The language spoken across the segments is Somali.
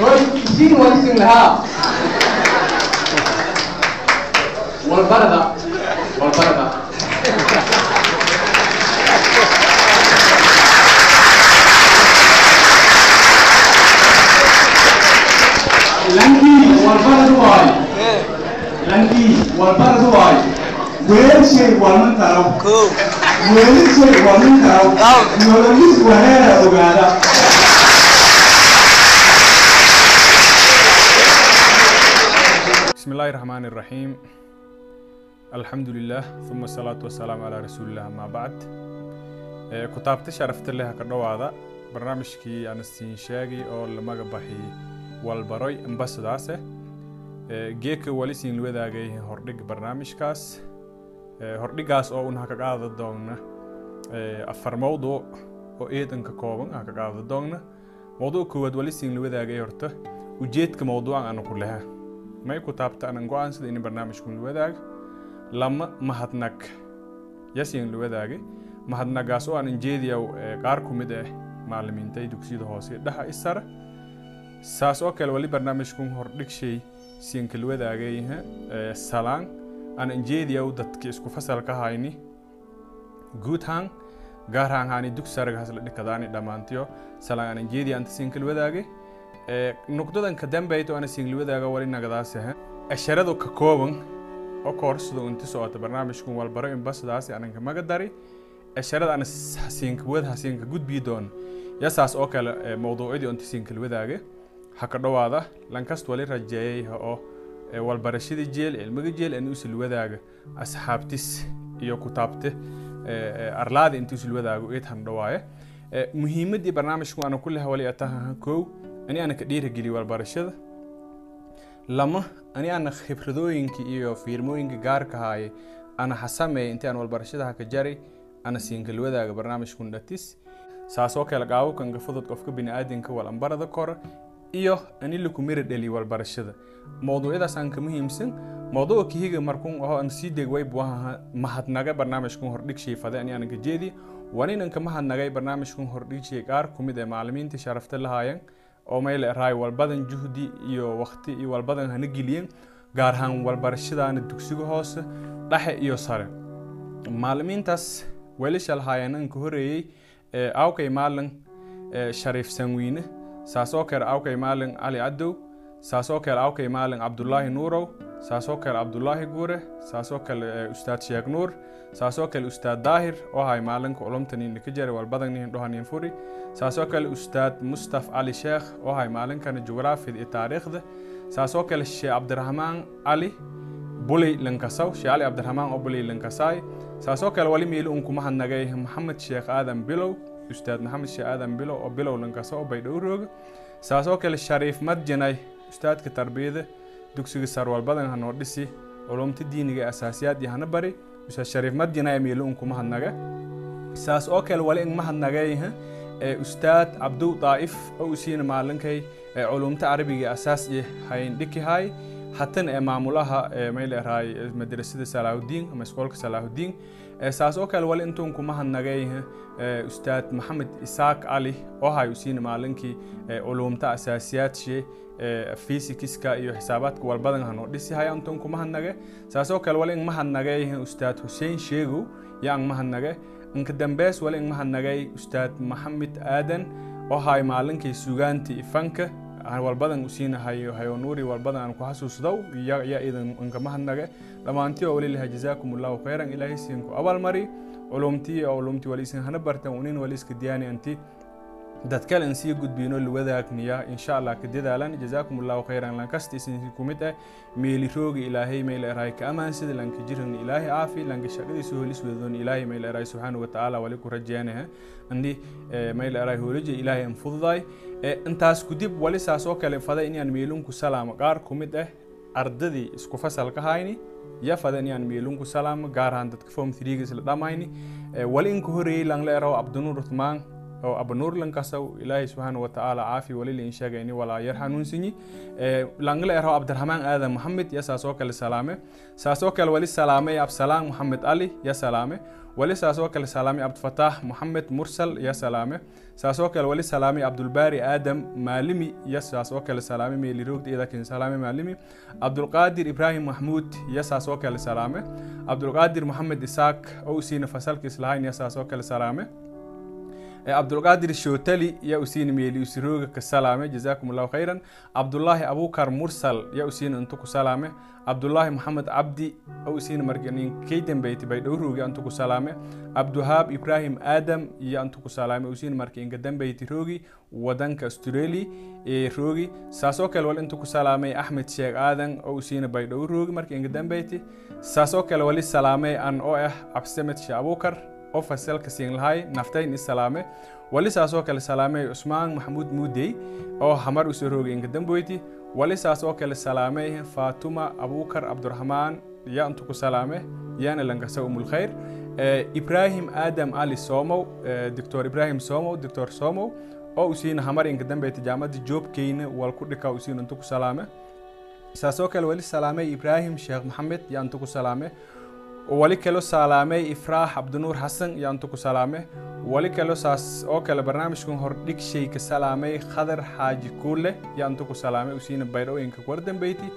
hoy isiin walisin lahaa walbarada walbarada lankii walbaradu waay lankii walbaradu waay weelshay walman karo weelishay walman karo nololis wareera ogaada بسم الله الرحمن الرحيم الحمد لله ثم الصلاة والسلام على رسول الله ما بعد ee kutaabta sharafta leh ka dhowaada barnaamijkii aan siin sheegay oo la maga baxay walbaroy ambasadaase ee geeka wali siin wadaagay hordhig barnaamijkaas ee hordhigaas oo una ka qaada doona ee afar mawduuc oo eedanka kooban ah ka qaada doona mawduuc koowaad wali siin wadaagay horta ujeedka mawduucan aan ku leha may kutaabta aan go'aansada in barnaamijku wadaag lama mahadnaq yasiin wadaagay mahadnagaas oo aan injeediyaw qaar ku mid ah macallimiinta dugsiyada hoose dhaxa isara saas oo kale wali barnaamijkun hordhigshay siinkal wadaagayha salaan aan injeediyaw dadka isku fasalka hayni guud haan gaar haan haani dugsaragaas la dhikadaani dhammaantiyo salaan aan injeediya anta siinkal wadaagay nuqdadan ka dambayto ana siinkal wadaaga wali nagadaasah asharadu ka kooban oo koorsada inta socota barnaamijkun walbaro inbasadaasi ananka maga dari asharada ana hasiinka wad hasiinka gudbii doon. Yasaas oo kale mawduucyadii onta siinkal wadaage ha ka dhowaada lankast wali rajeeyay oo walbarashada jeel cilmiga jeel ani usul wadaaga asxaabtis iyo kutaabte arlaada inta usul wadaago eed han dhawaaye. Muhiimadii barnaamijku ana kuleh wali ataha kow ani ana ka dhiirageliy walbarashada lama ani ana khibradooyinka iyo fiirmooyinka gaarka haaye ana hasameey intii aan walbarashada haka jari ana siinkal wadaaga barnaamijkun dhatis saasoo kale qaababkanka fudud qofka bini'aadinka wal ambarada kora iyo ani laku mira dheli walbarashada mawduucyadaas aan ka muhiimsan mawduuca kahiga markun oo aan sii deg way buaha mahadnaga barnaamijkun hordhigshay fade ani aanan ka jeedi. Waninanka mahadnagay barnaamijkun hordhigshay qaar ku mid ee macallimiinta sharafta lahaayeen oo may leerahay walbadan juhdi iyo waqti iyo walbadan hana geliyeen gaar ahaan walbarashadaana dugsiga hoose dhexe iyo sare. Macallimiintaas weelasha lahaayeen anka horeeyey awkay maalin shariif sanwiine saasoo kale awkay maalin cali cadow saasoo kale awkay maalin cabdulaahi nuurow saasoo kale cabdulaahi guure saasoo kale ustaad sheekh nuur saasoo kale ustaad daahir oo hay maalinka culumtanin ka jara walbadannin dhohanin furi saasoo kale ustaad mustaf cali sheekh oo hay maalinkana jugraafida iyo taariikhda saasoo kale sheekh cabdiraxmaan cali buley lankasaw sheekh cali cabdiraxmaan oo buley lankasaay saasoo kale wali meeli un kuma hadnagay maxamed sheekh aadan bilow ustaad maxamed sheekh aadan bilow oo bilow lankasaw oo baydhow rooga saasoo kale shariif madjanay ustaadka tarbiyada dugsiga sarwalbadan hanoo dhisi culumta diiniga asaasiyaad iyo hana bari ustaad shariif madjanay meeli un kuma hadnaga. Saas oo kale wali in mahadnagay ustaad cabdow daa'if oo usiina maalinkay culumta carabiga asaas iyo hayn dhikihay hatana ee maamulaha may leerahay madrasada salaahudiin ama iskoolka salaahudiin saas oo kale wali intuun kuma hadnagay ustaad maxamed isaaq cali oo hay usiina maalinkii culumta asaasiyaadshee fisikiska iyo xisaabaadka walbadan hanoo dhisi haya intuun kuma hadnage saas oo kale wali in mahadnagay ustaad xuseen sheegow yaa ang mahadnage inka dambeys wali in mahadnagay ustaad maxamed aadan oo hay maalinkii sugaanti ifanka walbadan usiina hayo hayonuuri walbadan aan ku xasuusdow ya idan inka mahadnage. Dhammaantii oo wali jazaakum allahu khayran ilaahay siinku abaalmari culumtii oo culumtii wali isin hana bartan unin wali iska diyaani anti. Dad kale in sii gudbino luwadaagniya insha allah ka dadaalan. Jazaakum allahu khayran lankasta isin ku mid ah meeli roogi ilaahay may leerahay ka amaansida lanka jiran ilaahay caafi lanka shaqadiisa holis wedoon ilaahay may leerahay subxaanahu watacaala wali ku rajeynaha andi may leerahay hoolija ilaahay an fududaay intaas kudib wali saas oo kale fada inaan meelunku salaamo qaar ku mid ah ardadii isku fasalka hayni ya fada inaan meelunku salaamo gaar ahaan dadka form 3 isla dhamayni wali inka horeeyey lang leeraho abdinuur uthmaan oo abanuur lankasaw ilaahay subxaana watacaala caafi walila in sheega ini walaa yar xanuunsinyi langla erho cabdiraxmaan aadan maxamed ya saasoo kale salaame saasoo kale wali salaame absalaan maxamed ali ya salaame wali saas oo kale salaamay cabdifataax moxamed mursal iyo salaame saas oo kale wali salaamay cabdulbaari aadam maalimi iyo saas oo kale salaame meeliroogda idakin salaame maalimi cabdulqaadir ibraahim maxmuud iyo saas oo kale salaame cabdulqaadir moxamed isaaq oo usiina fasalka islahayn iyo saas oo kale salaame cabdulqaadir shootali yaa usiina meeli usirooga ka salaame. Jazaakum allahu khayran. Cabdullaahi abukar mursal yaa usiina intu ku salaame. Cabdullaahi maxamed cabdi oo usiina marganin kay dambeyti bay dhowroogi antu ku salaame. Cabduhaab ibraahim aadam iyo antu ku salaame. Usiina marka inka dambeyti roogi wadanka australia ee roogi. Saasoo kale wal intu ku salaamay axmed sheekh aadan oo usiina bay dhowroogi marka inka dambeyti saasoo kale wali salaamay an oo ah cabdisamed shee abukar oo fasalka siin lahay naftayn isalaame wali saasoo kale salaamay cusmaan maxamuud muudey oo hamar u soo roogay inka damboyti wali saasoo kale salaamay faatuma abukar cabdiraxmaan yaa intu ku salaame yaana lankasa umulkhayr ibraahim aadam ali somow doctor ibraahim somow doctor somow oo usiina hamar inka dambeyti jaamada joobkeyna wal ku dhika usiina intu ku salaame saasoo kale wali salaamay ibraahim sheekh maxamed yaa intu ku salaame wali kalo salaamay ifraax cabdinuur xasan yaa intu ku salaame wali kalo saas oo kale barnaamijkan hordhig shay ka salaamay khadar xaaji kuule yaa intu ku salaamay usiina baydhooyinka kuwar dambeyti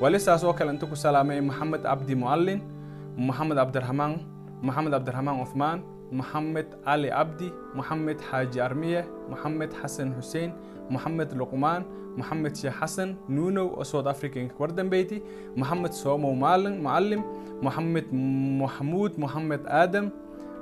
wali saas oo kale intu ku salaamay maxamed cabdi mucallin maxamed cabdiraxmaan maxamed cabdiraxmaan cuthmaan maxamed cali cabdi maxamed xaaji armiye maxamed xasan xuseen maxamed luqmaan maxamed sheekh xasan nuunow oo south africa inka kuwar dambeyti maxamed soomow maalin mucallim maxamed maxamuud maxamed aadam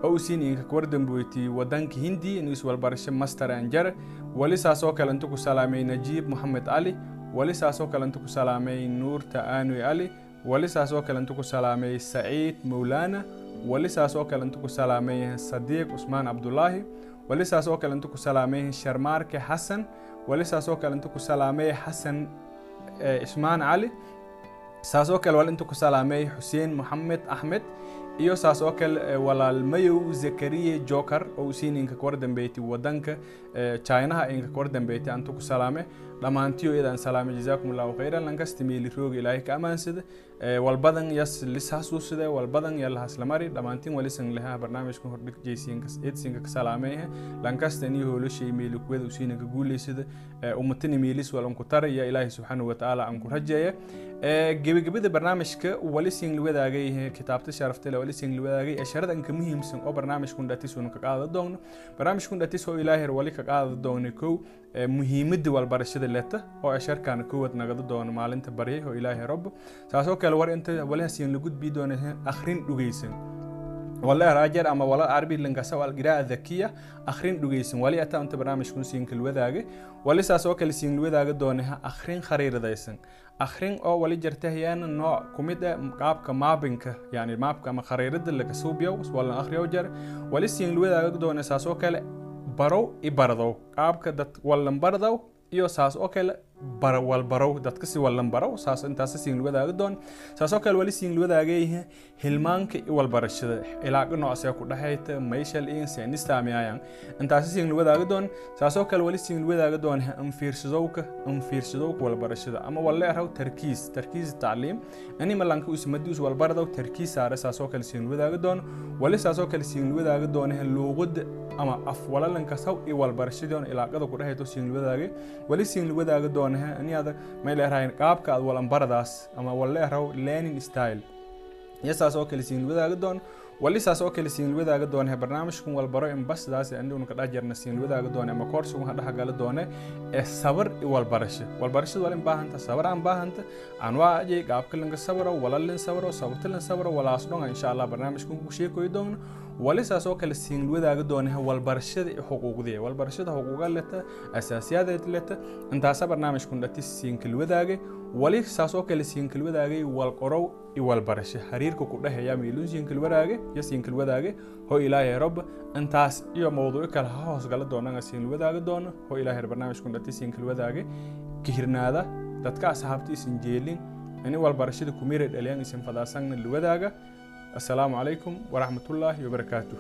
oo usiin inka kuwar dambeyti wadanka hindi inuu iswalbarasho master anjare wali saas oo kale intu ku salaamay najiib maxamed cali wali saas oo kale intu ku salaamay nuurta aanuy cali wali saas oo kale intu ku salaamay saciid mowlaana wali saas oo kale intu ku salaamay sadiiq cusmaan cabdulaahi wali saas oo kale intu ku salaamay sharmaarke xasan wali saas oo kale intu ku salaamay xasan cismaan cali saas oo kale wal intu ku salaamay xuseen moxamed axmed iyo saas kale walaalmayow zakariye joker oo usiin inka kuwar dambeyti wadanka chinaha inka kuwar dambeyti antu ku salaame dhammaantiyo iyadaan salaame jazaakum allahu khayran lankasta meeli rooga ilaahay ka amaansada. Walbadan yas walbadan yalla haslamari dhammaantiin walisan leha barnaamijka hordhig jeysiinka ka salaameehe lankasta inii hoolashay meeli kuwada usiina ka guuleysada ummatani meelis wal anku tara ya ilaahay subxaanahu watacaala anku rajeeya gebagabada barnaamijka wali siin liwadaagay kitaabta sharaftale wali siin liwadaagay ee sharada anka muhiimsan oo barnaamijkun dhatis unu ka qaada doogno. Barnaamijkun dhatis oo ilaahay wali ka qaada doogna kow muhiimadda walbarashada leta oo asharkaana kowad nagada doono maalinta baryay oo ilaahay rabbo saasoo kale war inta walahasiin lagu gudbii doona akhrin dhugaysan wala raajer ama wala carabi lankasa wal qiraa dhakiya akhrin dhugaysan wali ata inta barnaamijkun siin kalwadaaga wali saasoo kale siin lwadaaga doona akhrin khariiradaysan akhrin oo wali jartahayaan nooc kumid ah qaabka maabinka yani maabka ama khariirada laga suubiyo wala akhriyo jar. Wali siin lwadaaga doona saasoo kale barow i bardow. Qaabka dad wallan bardow iyo saas oo kale walbarow dadka si wallan barow saas intaas siin wadaaga doon. Saas oo kale wali siin wadaagay hilmaanka i walbarashada ilaaqa noocse ku dhaxayta mayshal in senistaamiyayan intaas siin wadaaga doon. Saas oo kale wali siin wadaaga doon. Anfiirsadowka anfiirsadowka walbarashada ama walle araw tarkiis. Tarkiis tacliim ani malanka usmadius walbardow tarkiis saare saas oo kale siin wadaaga doon. Wali saas oo kale siin wadaaga doon. Luuqada ama af walalanka saw i walbarashadoon ilaaqada ku dhaxayto siin wadaagay wali siin wadaaga doon aniada may leerahayn qaabka aad walanbaradaas ama waleeraw learning style. Yasaas oo kale siin wadaaga doon. Wali saas oo kale siin wadaaga doone barnaamijkan walbaro imbasdaas andhowna ka dhex jarna siin wadaaga doone ama koorsigun ha dhex gala doone ee sabar i walbarasho walbarashada wal in baahanta sabar aan baahanta. Anwaacay qaabka lanka sabaro walalin sabaro sababtalin sabaro walaas dhonga insha allah barnaamijkan ku sheekoy doona wali saas oo kale siin wadaaga doone walbarashada i xuquuqdee walbarashada xuquuqa leta asaasiyadeed leta intaasa barnaamijkun dhati siinkal wadaage saas oo kale siinkal wadaagay walqorow i walbarasho xiriirka ku dhexeeya miilun siinkal wadaage iyo siinkal wadaage ho ilaahay rob intaas iyo mawduuc kale ha hoosgala doonanga siinkal wadaaga doono ho ilaahay barnaamijkun dhati wadaage kahirnaada dadka asxaabta isin jeelin ini walbarashada kumira dhaliyan isin fadaasangna liwadaaga السلام عليكم ورحمة الله وبركاته